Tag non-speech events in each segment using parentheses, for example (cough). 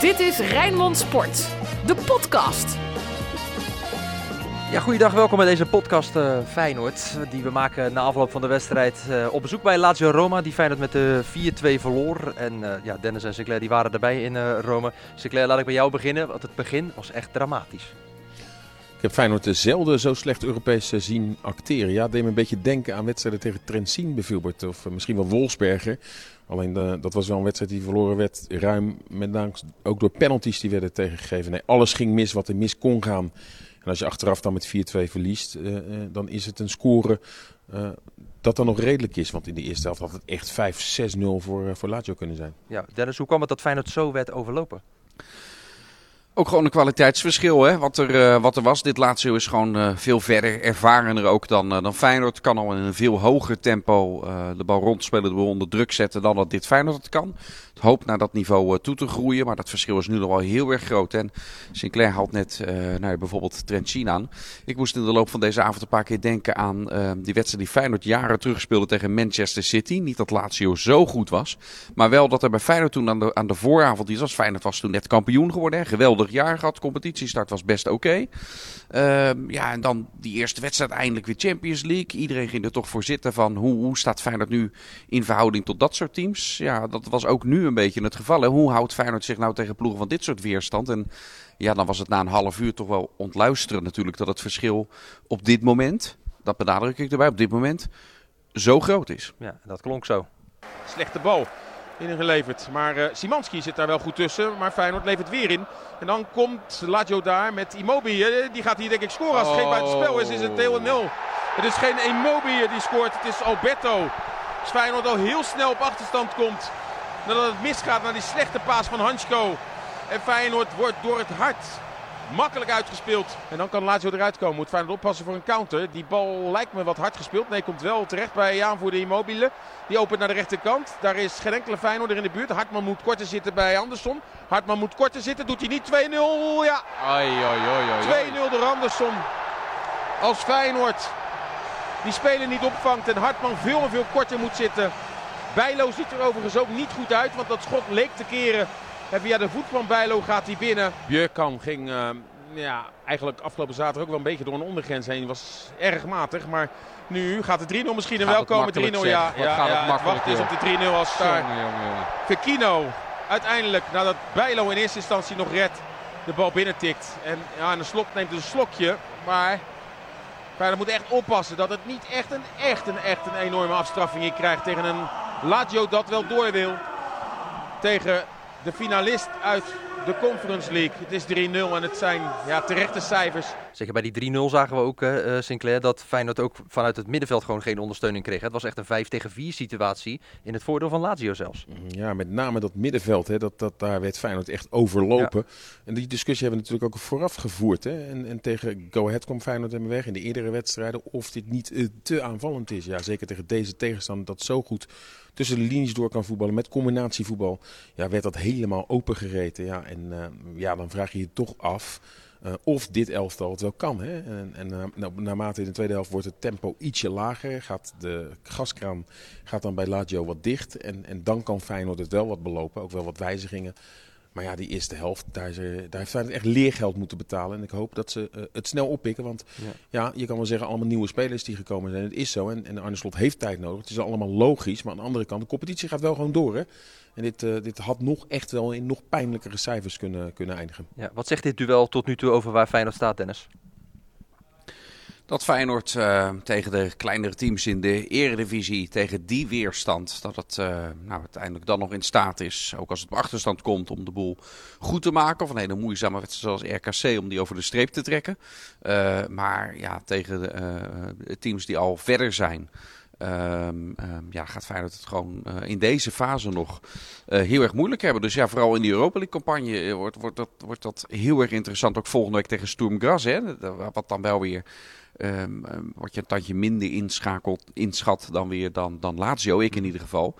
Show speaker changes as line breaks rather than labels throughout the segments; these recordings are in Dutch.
Dit is Rijnmond Sport, de podcast.
Ja, goeiedag, welkom bij deze podcast uh, Feyenoord. Die we maken na afloop van de wedstrijd uh, op bezoek bij Lazio Roma. Die Feyenoord met de 4-2 verloor. En uh, ja, Dennis en Sinclair die waren erbij in Rome. Sinclair, laat ik bij jou beginnen, want het begin was echt dramatisch.
Ik heb Feyenoord zelden zo slecht Europees zien acteren. Ja, het deed me een beetje denken aan wedstrijden tegen Trentin bijvoorbeeld. Of misschien wel Wolfsberger. Alleen de, dat was wel een wedstrijd die verloren werd. Ruim met name ook door penalties die werden tegengegeven. Nee, alles ging mis wat er mis kon gaan. En als je achteraf dan met 4-2 verliest, uh, dan is het een score uh, dat dan nog redelijk is. Want in de eerste helft had het echt 5-6-0 voor, voor Lazio kunnen zijn.
Ja, Dennis, hoe kwam het dat Feyenoord zo werd overlopen?
Ook gewoon een kwaliteitsverschil, hè? Wat, er, uh, wat er was. Dit laatste is gewoon uh, veel verder, ervarener ook dan, uh, dan Feyenoord. Kan al in een veel hoger tempo de bal rondspelen, de bal onder druk zetten dan dat dit Feyenoord kan. Hoopt naar dat niveau toe te groeien, maar dat verschil is nu nog wel heel erg groot. En Sinclair haalt net nou, bijvoorbeeld Trentin aan. Ik moest in de loop van deze avond een paar keer denken aan die wedstrijd die Feyenoord jaren terug speelde tegen Manchester City. Niet dat Lazio zo goed was, maar wel dat er bij Feyenoord toen aan de, de vooravond, die was Feyenoord was toen net kampioen geworden. Geweldig jaar gehad. Competitiestart was best oké. Uh, ja, en dan die eerste wedstrijd eindelijk weer Champions League. Iedereen ging er toch voor zitten van hoe, hoe staat Feyenoord nu in verhouding tot dat soort teams. Ja, dat was ook nu een beetje het geval. Hè. Hoe houdt Feyenoord zich nou tegen ploegen van dit soort weerstand? En ja, dan was het na een half uur toch wel ontluisteren natuurlijk dat het verschil op dit moment, dat benadruk ik erbij, op dit moment zo groot is.
Ja, dat klonk zo.
Slechte bal ingeleverd. Maar uh, Simanski zit daar wel goed tussen. Maar Feyenoord levert weer in. En dan komt Lazio daar met Immobile. Die gaat hier denk ik scoren. Als het geen buitenspel is, is het 2 0 Het is geen Immobile die scoort. Het is Alberto. Als Feyenoord al heel snel op achterstand komt. Nadat het misgaat naar die slechte paas van Hansko. En Feyenoord wordt door het hart Makkelijk uitgespeeld. En dan kan Lazio eruit komen. Moet Feyenoord oppassen voor een counter. Die bal lijkt me wat hard gespeeld. Nee, komt wel terecht bij aanvoerder Immobile. Die opent naar de rechterkant. Daar is geen enkele Feyenoorder in de buurt. Hartman moet korter zitten bij Andersson. Hartman moet korter zitten. Doet hij niet 2-0. Ja. 2-0 door Andersson. Als Feyenoord die speler niet opvangt en Hartman veel en veel korter moet zitten. Bijlo ziet er overigens ook niet goed uit. Want dat schot leek te keren en via de voet van Bijlo gaat hij binnen. Björkam ging uh, ja, eigenlijk afgelopen zaterdag ook wel een beetje door een ondergrens heen. Was erg matig, maar nu gaat de 3-0 misschien er wel komen. 3-0, ja. ja,
gaat
ja,
het, het wacht
is op de 3-0 als daar Fekino uiteindelijk, nadat Bijlo in eerste instantie nog redt, de bal binnentikt. En ja, in de slot neemt een slokje, maar... Feyenoord moet echt oppassen dat het niet echt een, echt een, echt een enorme afstraffing krijgt tegen een Lazio dat wel door wil. Tegen de finalist uit de Conference League. Het is 3-0 en het zijn ja, terechte cijfers.
Zeker bij die 3-0 zagen we ook, uh, Sinclair, dat Feyenoord ook vanuit het middenveld gewoon geen ondersteuning kreeg. Het was echt een 5 tegen 4 situatie in het voordeel van Lazio zelfs.
Ja, met name dat middenveld, hè, dat, dat, daar werd Feyenoord echt overlopen. En die discussie hebben we natuurlijk ook vooraf gevoerd. Hè. En, en tegen Go Ahead kwam Feyenoord hem weg in de eerdere wedstrijden. Of dit niet uh, te aanvallend is. Ja, zeker tegen deze tegenstander dat zo goed tussen de linies door kan voetballen met combinatievoetbal. Ja, werd dat helemaal opengereten. Ja, en uh, ja, dan vraag je je toch af uh, of dit elftal het wel kan. Hè? En, en uh, nou, naarmate in de tweede helft wordt het tempo ietsje lager. Gaat de gaskraan gaat dan bij Lazio wat dicht. En, en dan kan Feyenoord het wel wat belopen. Ook wel wat wijzigingen. Maar ja, die eerste helft, daar, ze, daar heeft Feyenoord echt leergeld moeten betalen. En ik hoop dat ze uh, het snel oppikken. Want ja. ja. je kan wel zeggen, allemaal nieuwe spelers die gekomen zijn. Het is zo. En, en Arne Slot heeft tijd nodig. Het is allemaal logisch. Maar aan de andere kant, de competitie gaat wel gewoon door. Hè? En dit, uh, dit had nog echt wel in nog pijnlijkere cijfers kunnen, kunnen eindigen.
Ja, wat zegt dit duel tot nu toe over waar Feyenoord staat, Dennis?
Dat Feyenoord uh, tegen de kleinere teams in de eredivisie, tegen die weerstand, dat het uh, nou, uiteindelijk dan nog in staat is, ook als het op achterstand komt, om de boel goed te maken. Of een hele moeizame wedstrijd zoals RKC, om die over de streep te trekken. Uh, maar ja, tegen de teams die al verder zijn, Um, um, ja, gaat Feyenoord het gewoon in deze fase nog heel erg moeilijk hebben. Dus ja, vooral in die Europa League campagne wordt, wordt, dat, wordt dat heel erg interessant. Ook volgende week tegen Sturm Graz, hè, wat dan wel weer Um, um, wat je een tandje minder inschakelt, inschat dan weer dan, dan Lazio, ik in ieder geval.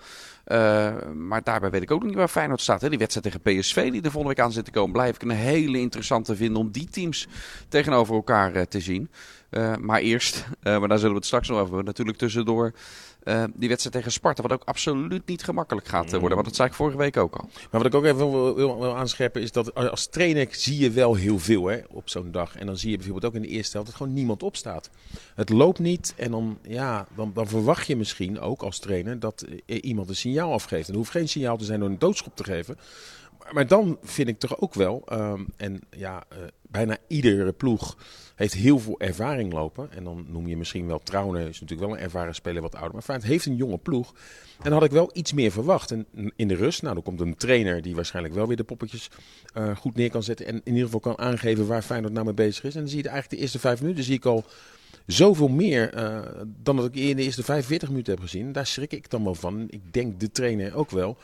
maar daarbij weet ik ook nog niet waar Feyenoord staat. Hè? Die wedstrijd tegen PSV die er volgende week aan zit te komen, blijf ik een hele interessante vinden om die teams tegenover elkaar te zien. maar eerst, (laughs) maar daar zullen we het straks nog over natuurlijk tussendoor. Uh, die wedstrijd tegen Sparta, wat ook absoluut niet gemakkelijk gaat worden. Want dat zei ik vorige week ook al.
Maar wat ik ook even wil, wil, aanscherpen is dat als trainer zie je wel heel veel hè, op zo'n dag. En dan zie je bijvoorbeeld ook in de eerste helft dat gewoon niemand opstaat. Het loopt niet en dan, ja, dan, dan verwacht je misschien ook als trainer dat iemand een signaal afgeeft. En er hoeft geen signaal te zijn door een doodschop te geven. Maar dan vind ik toch ook wel, um, en ja, uh, bijna iedere ploeg heeft heel veel ervaring lopen. En dan noem je misschien wel Trouwen, is natuurlijk wel een ervaren speler wat ouder. Maar Feyenoord heeft een jonge ploeg. En dan had ik wel iets meer verwacht. En in de rust, nou dan komt een trainer die waarschijnlijk wel weer de poppetjes uh, goed neer kan zetten. En in ieder geval kan aangeven waar Feyenoord nou mee bezig is. En dan zie je eigenlijk de eerste vijf minuten zie ik al zoveel meer uh, dan dat ik in de eerste 45 minuten heb gezien. Daar schrik ik dan wel van. Ik denk de trainer ook wel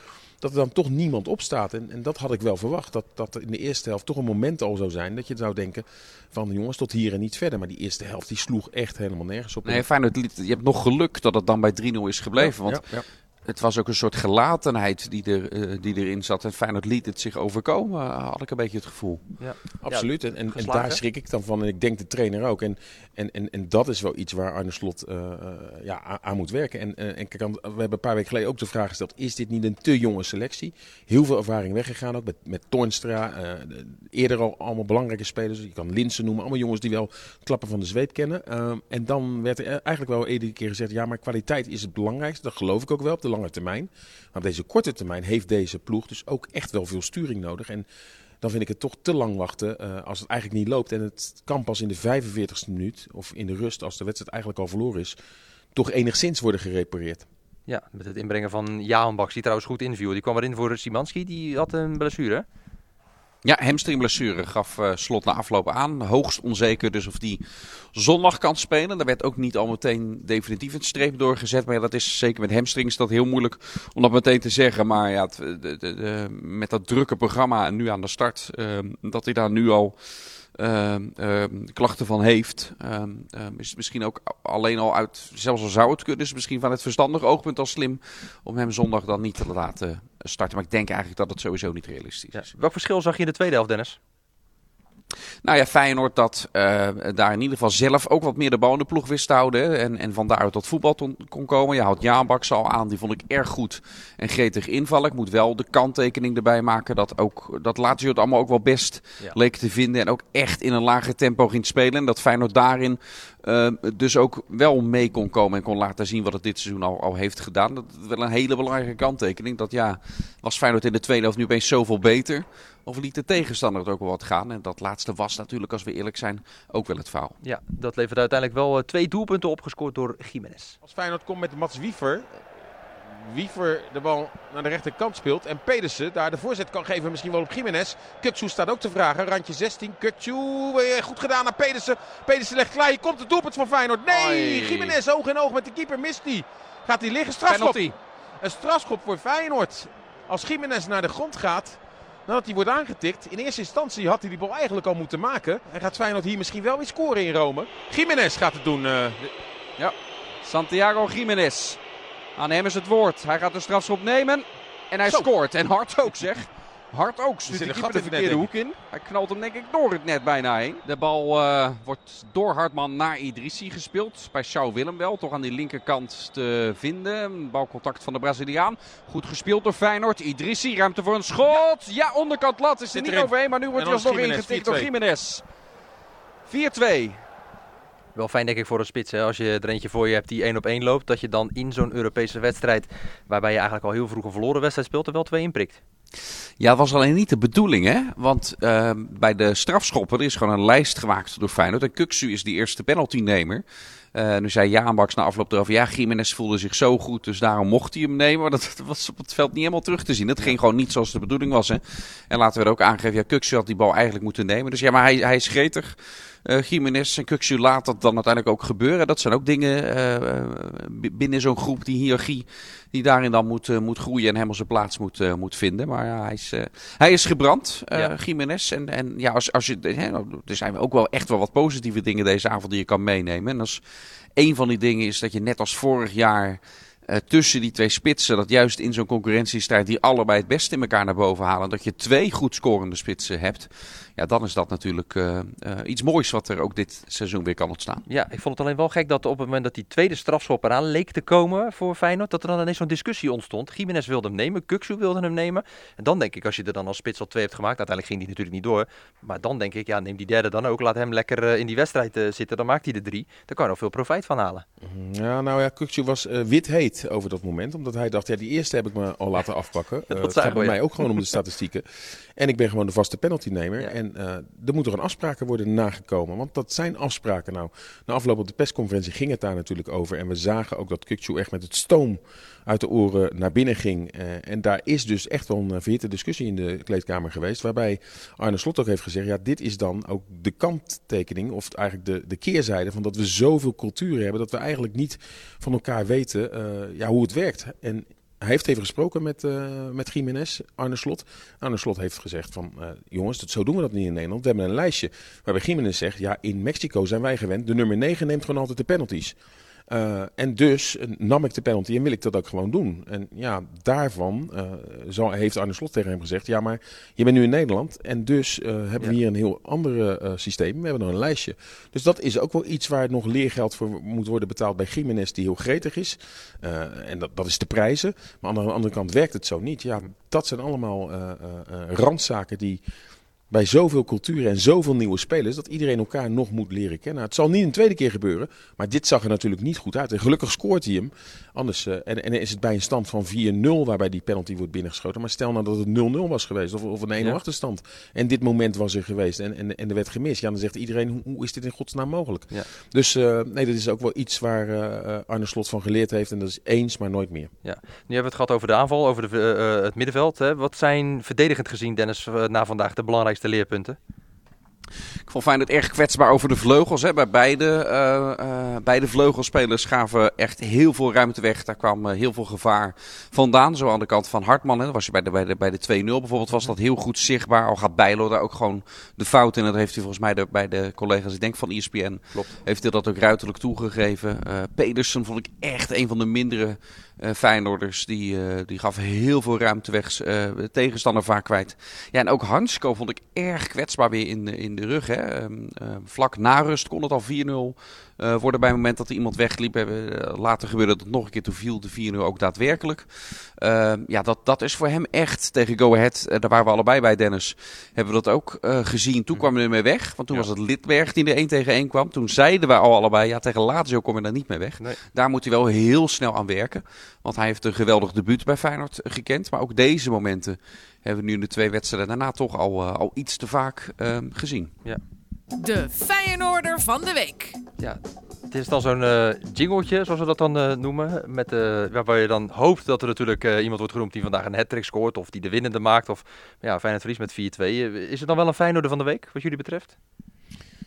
dat er dan toch niemand opstaat. En, en dat had ik wel verwacht. Dat, dat er in de eerste helft toch een moment al zou zijn dat je zou denken van jongens tot hier en niet verder. Maar die eerste helft die sloeg echt helemaal nergens op.
Nee, fijn, je hebt nog geluk dat het dan bij 3-0 is gebleven. want ja, het was ook een soort gelatenheid die, er, uh, die erin zat. En Feyenoord liet het zich overkomen, uh, had ik een beetje het gevoel.
Ja, absoluut. En, en, en, daar schrik ik dan van. En ik denk de trainer ook. En, en, en, en dat is wel iets waar Arne Slot uh, ja, aan moet werken. En, en kijk, we hebben een paar weken geleden ook de vraag gesteld. Is dit niet een te jonge selectie? Heel veel ervaring weggegaan ook met, met Toornstra. eerder al allemaal belangrijke spelers. Je kan Linsen noemen. Allemaal jongens die wel klappen van de zweep kennen. Ehm, en dan werd er eigenlijk wel iedere keer gezegd. Ja, maar kwaliteit is het belangrijkste. Dat geloof ik ook wel op de lange termijn. Maar op deze korte termijn heeft deze ploeg dus ook echt wel veel sturing nodig. En dan vind ik het toch te lang wachten uh, als het eigenlijk niet loopt. En het kan pas in de 45ste minuut of in de rust, als de wedstrijd eigenlijk al verloren is, toch enigszins worden gerepareerd.
Ja, met het inbrengen van Jaan Baks, die trouwens goed inviel. Die kwam erin voor Simanski, die had een blessure.
Ja, hamstringblessure gaf uh, Slot na afloop aan. Hoogst onzeker dus of die zondag kan spelen. Daar werd ook niet al meteen definitief een streep doorgezet. Maar ja, dat is zeker met hamstrings dat heel moeilijk om dat meteen te zeggen. Maar ja, de, de, de, met dat drukke programma nu aan de start, uh, dat hij daar nu al klachten van heeft. Uh, is misschien ook alleen al uit, zelfs al zou het kunnen, is misschien van het verstandig oogpunt al slim om hem zondag dan niet te laten starten. Maar ik denk eigenlijk dat het sowieso niet realistisch is.
Welk verschil zag je in de tweede helft, Dennis?
Nou ja, Feyenoord dat uh, daar in ieder geval zelf ook wat meer de bal in de ploeg wist te houden. En, en van daaruit tot voetbal ton, kon komen. Je houdt Jaanbaks al aan, die vond ik erg goed en gretig invallen. Ik moet wel de kanttekening erbij maken dat, ook, dat Lazio het allemaal ook wel best ja. leek te vinden. En ook echt in een lager tempo ging spelen. En dat Feyenoord daarin uh, dus ook wel mee kon komen en kon laten zien wat het dit seizoen al, al heeft gedaan. Dat is wel een hele belangrijke kanttekening. Dat ja, was Feyenoord in de tweede helft nu opeens zoveel beter. Of liet de tegenstander het ook wel wat gaan. En dat laatste was natuurlijk, als we eerlijk zijn, ook wel het faal.
Ja, dat levert uiteindelijk wel uh, twee doelpunten opgescoord door Jiménez.
Als Feyenoord komt met Mats Wiever, Wiever de bal naar de rechterkant speelt. En Pedersen daar de voorzet kan geven. Misschien wel op Jiménez. Kutsu staat ook te vragen. Randje 16. Kutsu. Goed gedaan naar Pedersen. Pedersen legt klaar. Hier komt het doelpunt van Feyenoord. Nee. Jiménez oog in oog met de keeper. Mist hij. Gaat hij liggen. Strafschop. Penalty. Een strafschop voor Feyenoord. Als Jiménez naar de grond gaat. Nadat hij wordt aangetikt. In eerste instantie had hij die bal eigenlijk al moeten maken. En gaat Feyenoord hier misschien wel weer scoren in Rome. Jiménez gaat het doen. Uh,
ja. Santiago Jiménez. Aan hem is het woord. Hij gaat de strafschop nemen. En hij Zo. scoort. En hard ook zeg. (laughs) Hard ook. Stuurt de keeper de verkeerde net, hoek in. Hij knalt hem denk ik door het net bijna heen. De bal uh, wordt door Hartman naar Idrissi gespeeld. Bij Sjouw Willem wel. Toch aan die linkerkant te vinden. Balcontact van de Braziliaan. Goed gespeeld door Feyenoord. Idrissi. Ruimte voor een schot. Ja, ja onderkant lat. Is er niet overheen. Maar nu wordt hij alsnog ingetikt door Jiménez. 4-2.
Wel fijn denk ik voor een spits. Hè? Als je er eentje voor je hebt die één op één loopt. Dat je dan in zo'n Europese wedstrijd. Waarbij je eigenlijk al heel vroeg een verloren wedstrijd speelt. Er wel twee inprikt.
Ja, dat was alleen niet de bedoeling, hè? Want uh, bij de strafschoppen is gewoon een lijst gemaakt door Feyenoord. En Kuksu is die eerste penaltynemer. Uh, nu zei Jaanbaks na afloop erover, ja, Jiménez voelde zich zo goed, dus daarom mocht hij hem nemen. Maar dat was op het veld niet helemaal terug te zien. Dat ging gewoon niet zoals de bedoeling was. Hè? En laten we er ook aangeven, ja, Kuksu had die bal eigenlijk moeten nemen. Dus ja, maar hij, hij is gretig. Uh, Jiménez en Kuksu laat dat dan uiteindelijk ook gebeuren. Dat zijn ook dingen uh, binnen zo'n groep, die hiërarchie, die daarin dan moet, uh, moet groeien en helemaal zijn plaats moet, moet vinden. Maar ja, hij, is, hij is gebrand, ja. Jiménez. En, en ja, als, als je, hè, er zijn ook wel echt wel wat positieve dingen deze avond die je kan meenemen. En als een van die dingen is dat je net als vorig jaar tussen die twee spitsen, dat juist in zo'n concurrentiestrijd die allebei het beste in elkaar naar boven halen, dat je twee goed scorende spitsen hebt, ja, dan is dat natuurlijk uh, uh, iets moois wat er ook dit seizoen weer kan ontstaan.
Ja, ik vond het alleen wel gek dat op het moment dat die tweede strafschop eraan leek te komen voor Feyenoord, dat er dan ineens zo'n discussie ontstond. Jiménez wilde hem nemen, Kuksu wilde hem nemen. En dan denk ik, als je er dan als spits al twee hebt gemaakt, uiteindelijk ging die natuurlijk niet door. Maar dan denk ik, ja, neem die derde dan ook, laat hem lekker in die wedstrijd zitten, dan maakt hij de drie. Daar kan je nog veel profijt van halen.
Ja, nou ja, Kuksu was wit heet over dat moment, omdat hij dacht, ja, die eerste heb ik me al laten afpakken. (laughs) dat het gaat bij mij ook gewoon om de statistieken. (laughs) En ik ben gewoon de vaste penaltynemer. Ja. En uh, er moeten gewoon afspraken worden nagekomen. Want dat zijn afspraken. Nou, na afloop op de persconferentie ging het daar natuurlijk over. En we zagen ook dat Kukcu echt met het stoom uit de oren naar binnen ging. Uh, en daar is dus echt wel een verhitte discussie in de kleedkamer geweest. Waarbij Arne Slot ook heeft gezegd: ja, dit is dan ook de kanttekening. Of eigenlijk de, de keerzijde van dat we zoveel culturen hebben. Dat we eigenlijk niet van elkaar weten ja, hoe het werkt. En hij heeft even gesproken met, uh, met Jiménez, Arne Slot. Arne Slot heeft gezegd van, uh, jongens, dat, zo doen we dat niet in Nederland. We hebben een lijstje waarbij Jiménez zegt, ja, in Mexico zijn wij gewend. De nummer 9 neemt gewoon altijd de penalties. Uh, en dus nam ik de penalty en wil ik dat ook gewoon doen. En ja, daarvan uh, zo heeft Arne Slot tegen hem gezegd: Ja, maar je bent nu in Nederland. En dus uh, hebben ja. we hier een heel ander systeem. We hebben nog een lijstje. Dus dat is ook wel iets waar nog leergeld voor moet worden betaald bij Jiménez, die heel gretig is. en dat, dat is de prijzen. Maar aan de andere kant werkt het zo niet. Ja, dat zijn allemaal randzaken die bij zoveel culturen en zoveel nieuwe spelers dat iedereen elkaar nog moet leren kennen. Het zal niet een tweede keer gebeuren, maar dit zag er natuurlijk niet goed uit. En gelukkig scoort hij hem. Anders, uh, en, en is het bij een stand van 4-0 waarbij die penalty wordt binnengeschoten. Maar stel nou dat het 0-0 was geweest of, of een 1-0 ja. achterstand. En dit moment was er geweest en, en, en er werd gemist. Ja, dan zegt iedereen, hoe, hoe is dit in godsnaam mogelijk? Ja. Dus uh, nee, dat is ook wel iets waar uh, Arne Slot van geleerd heeft. En dat is eens, maar nooit meer.
Ja. Nu hebben we het gehad over de aanval, over de, het middenveld. Hè. Wat zijn verdedigend gezien, Dennis, na vandaag de belangrijkste leerpunten?
Ik vond Feyenoord erg kwetsbaar over de vleugels. Hè. Bij beide, uh, uh, beide vleugelspelers gaven echt heel veel ruimte weg. Daar kwam uh, heel veel gevaar vandaan. Zo aan de kant van Hartman. Hè. Dat was je bij de, bij de, bij de 2-0 bijvoorbeeld was dat heel goed zichtbaar. Al gaat Bijlo daar ook gewoon de fout in. Dat heeft hij volgens mij de, bij de collega's, ik denk van ESPN, Klopt. heeft hij dat ook ruiterlijk toegegeven. Pedersen vond ik echt een van de mindere uh, Feyenoorders. Die, uh, die gaf heel veel ruimte weg. Uh, tegenstander vaak kwijt. Ja, en ook Hansko vond ik erg kwetsbaar weer in de, in de rug. Hè. Um, vlak na rust kon het al 4-0 uh, worden bij het moment dat er iemand wegliep. Uh, later gebeurde dat nog een keer. Toen viel de 4-0 ook daadwerkelijk. Uh, ja, dat, dat is voor hem echt tegen Go Ahead. daar waren we allebei bij, Dennis. Hebben we dat ook gezien. Toen kwam hij ermee weg. Want toen ja. was het Lidberg die er 1 tegen 1 kwam. Toen zeiden we al allebei, ja, tegen Lazio kom je daar niet mee weg. Nee. Daar moet hij wel heel snel aan werken. Want hij heeft een geweldig debuut bij Feyenoord gekend. Maar ook deze momenten hebben we nu in de twee wedstrijden daarna toch al, al iets te vaak gezien.
Ja.
De Feyenoorder van de week.
Ja, het is dan zo'n uh, jingletje, zoals we dat dan uh, noemen. Met, uh, waarbij je dan hoopt dat er natuurlijk iemand wordt genoemd die vandaag een hat scoort. Of die de winnende maakt. Of ja, Feyenoord verlies met 4-2. is het dan wel een Feyenoorder van de week, wat jullie betreft?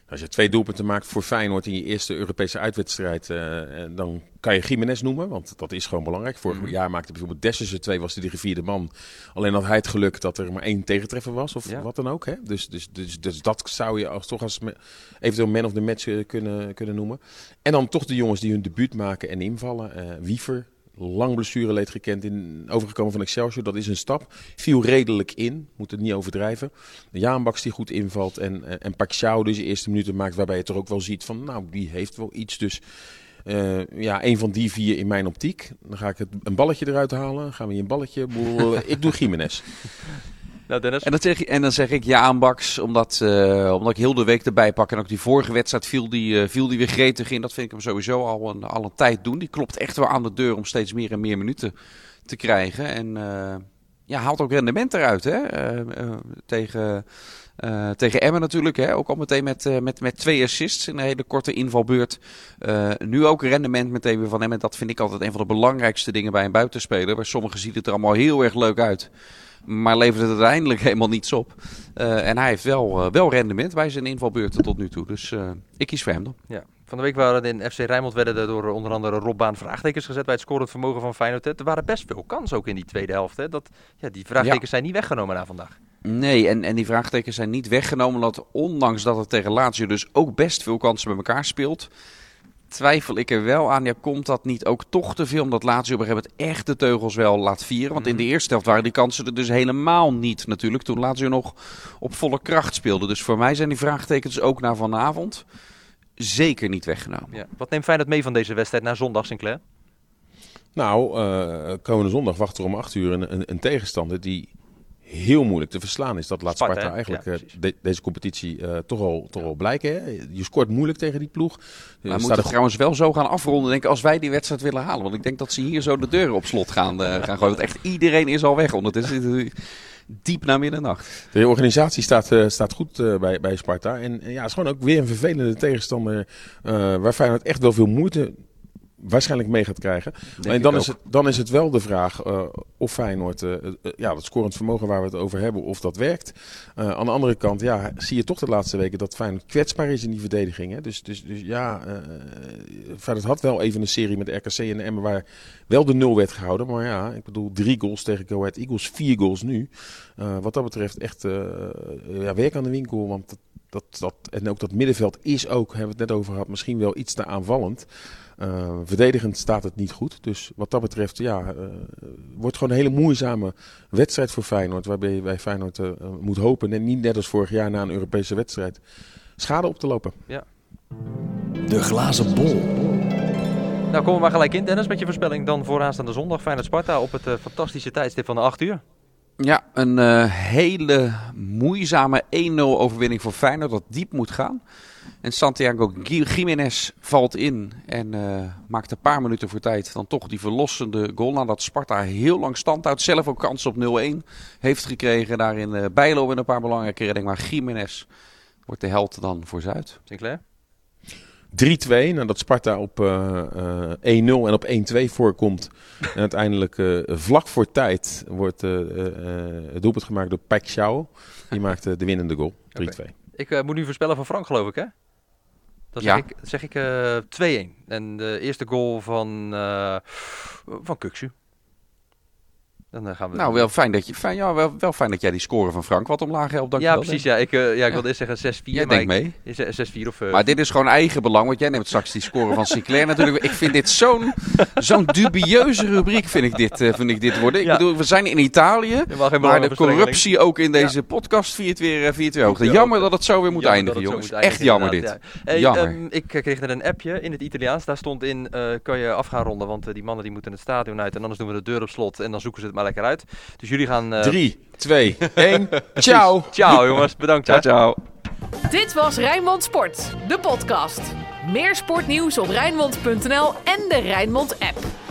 Als je twee doelpunten maakt voor Feyenoord in je eerste Europese uitwedstrijd, uh, dan kan je Jiménez noemen, want dat is gewoon belangrijk. Vorig mm. jaar maakte bijvoorbeeld Dessers twee, was hij de gevierde man. Alleen had hij het geluk dat er maar één tegentreffer was, of ja. wat dan ook. Hè? Dus, dus, dus, dus dat zou je als, toch als eventueel man of the match kunnen, kunnen noemen. En dan toch de jongens die hun debuut maken en invallen. Uh, Wiever, lang blessureleed gekend in overgekomen van Excelsior. Dat is een stap. Viel redelijk in, moet het niet overdrijven. Jaanbaks die goed invalt en, en Paxiao dus de eerste minuten maakt waarbij je toch ook wel ziet van nou die heeft wel iets. Dus uh, ja, een van die vier in mijn optiek. Dan ga ik het, een balletje eruit halen. Gaan we hier een balletje. ik doe Jiménez. (laughs)
Nou.
En, dan zeg, en dan zeg ik ja aan omdat, uh, omdat ik heel de week erbij pak. En ook die vorige wedstrijd viel die, uh, viel die weer gretig in. Dat vind ik hem sowieso al een, al een tijd doen. Die klopt echt wel aan de deur om steeds meer en meer minuten te krijgen. En uh, ja, haalt ook rendement eruit hè? tegen... Uh, tegen Emmen natuurlijk, hè? ook al meteen met, met, met twee assists in een hele korte invalbeurt. Nu ook rendement meteen weer van hem. En dat vind ik altijd een van de belangrijkste dingen bij een buitenspeler. Bij sommigen ziet het er allemaal heel erg leuk uit. Maar levert het uiteindelijk helemaal niets op. Uh, en hij heeft wel, uh, wel rendement bij zijn invalbeurten tot nu toe. Dus uh, ik kies voor hem dan.
Ja. Van de week waren in FC Rijnmond werden er door onder andere Robbaan vraagtekens gezet bij het scorend vermogen van Feyenoord. Er waren best veel kansen ook in die tweede helft. Hè? Dat, ja, die vraagtekens ja. zijn niet weggenomen na vandaag.
Nee, en, en die vraagtekens zijn niet weggenomen. Omdat ondanks dat het tegen Lazio dus ook best veel kansen bij elkaar speelt twijfel ik er wel aan. Ja, komt dat niet ook toch te veel? Omdat Lazio op een gegeven moment echt de teugels wel laat vieren. Want in de eerste helft waren die kansen er dus helemaal niet natuurlijk. Toen Lazio nog op volle kracht speelde. Dus voor mij zijn die vraagtekens ook naar vanavond zeker niet weggenomen.
Ja. Wat neemt Feyenoord mee van deze wedstrijd naar zondag, Sinclair?
Nou, uh, komende zondag wacht er om 8 uur een, een, een tegenstander die heel moeilijk te verslaan is. Dat laat Sparta, Sparta eigenlijk ja, de, deze competitie uh, toch, al, toch al blijken. Hè? Je scoort moeilijk tegen die ploeg.
Maar we moeten trouwens wel zo gaan afronden denk ik, als wij die wedstrijd willen halen. Want ik denk dat ze hier zo de deuren op slot gaan, uh, gaan gooien. Want echt iedereen is al weg ondertussen. Diep na middernacht.
De organisatie staat, uh, staat goed bij, bij Sparta. En ja, het is gewoon ook weer een vervelende tegenstander. waar Feyenoord echt wel veel moeite waarschijnlijk mee gaat krijgen. en dan is, het, dan is het wel de vraag uh, of Feyenoord, uh, ja, dat scorend vermogen waar we het over hebben, of dat werkt. aan de andere kant, ja, zie je toch de laatste weken dat Feyenoord kwetsbaar is in die verdediging. Hè? Dus, dus, dus ja, Feyenoord had wel even een serie met RKC en Emmen waar wel de nul werd gehouden. Maar ja, ik bedoel, drie goals tegen Go Ahead Eagles, vier goals nu. wat dat betreft echt ja, werk aan de winkel, want dat, dat, dat, en ook dat middenveld is ook, hebben we het net over gehad, misschien wel iets te aanvallend. Uh, verdedigend staat het niet goed. Dus wat dat betreft, ja, uh, wordt gewoon een hele moeizame wedstrijd voor Feyenoord. Waarbij je bij Feyenoord uh, moet hopen, en niet net als vorig jaar na een Europese wedstrijd, schade op te lopen.
Ja.
De glazen bol.
Nou, komen we maar gelijk in, Dennis, met je voorspelling dan vooraanstaande zondag. Feyenoord-Sparta op het fantastische tijdstip van de 8 uur.
Ja, een uh, hele moeizame 1-0 overwinning voor Feyenoord dat diep moet gaan. En Santiago Jiménez valt in en uh, maakt een paar minuten voor tijd dan toch die verlossende goal. Nadat Sparta heel lang stand houdt. Zelf ook kans op 0-1 heeft gekregen. Daarin uh, Bijlo in een paar belangrijke reddingen. Maar Jiménez wordt de held dan voor Zuid.
Sinclair?
3-2, nadat Sparta op uh, uh, 1-0 en op 1-2 voorkomt. en uiteindelijk uh, vlak voor tijd wordt het doelpunt gemaakt door Pak Xiao. Die maakt de winnende goal, 3-2. Okay.
Ik moet nu voorspellen van Frank, geloof ik, hè? Dan zeg ja. ik, zeg ik 2-1. En de eerste goal van, van Kuksu.
Dan eh, gaan we nou, wel fijn, dat je, fijn, ja, wel, wel fijn dat jij die score van Frank wat omlaag helpt.
Dank ja, precies. Ja, ik, uh, ja, ik wilde eerst zeggen 6-4.
Jij denkt mee.
6-4 of... Uh...
Maar dit is gewoon eigen belang, want jij neemt straks die score van Sinclair natuurlijk. Ik vind dit zo'n zo'n dubieuze rubriek, vind ik dit, uh, vind ik dit worden. Ik ja. bedoel, we zijn in Italië, maar de corruptie ook in deze ja. podcast viert weer, viert weer hoog. Jammer dat het zo weer moet jammer eindigen, jongens. Echt jammer dit.
Hey, jammer. Um, ik kreeg net een appje in het Italiaans. Daar stond in, kan je af gaan ronden, want die mannen die moeten het stadion uit. En anders doen we de deur op slot en dan zoeken ze het maar lekker uit. Dus jullie gaan...
Uh... 3, 2, 1. ciao.
Ciao jongens, bedankt.
Ciao, ciao.
Dit was Rijnmond Sport, de podcast. Meer sportnieuws op Rijnmond.nl en de Rijnmond app.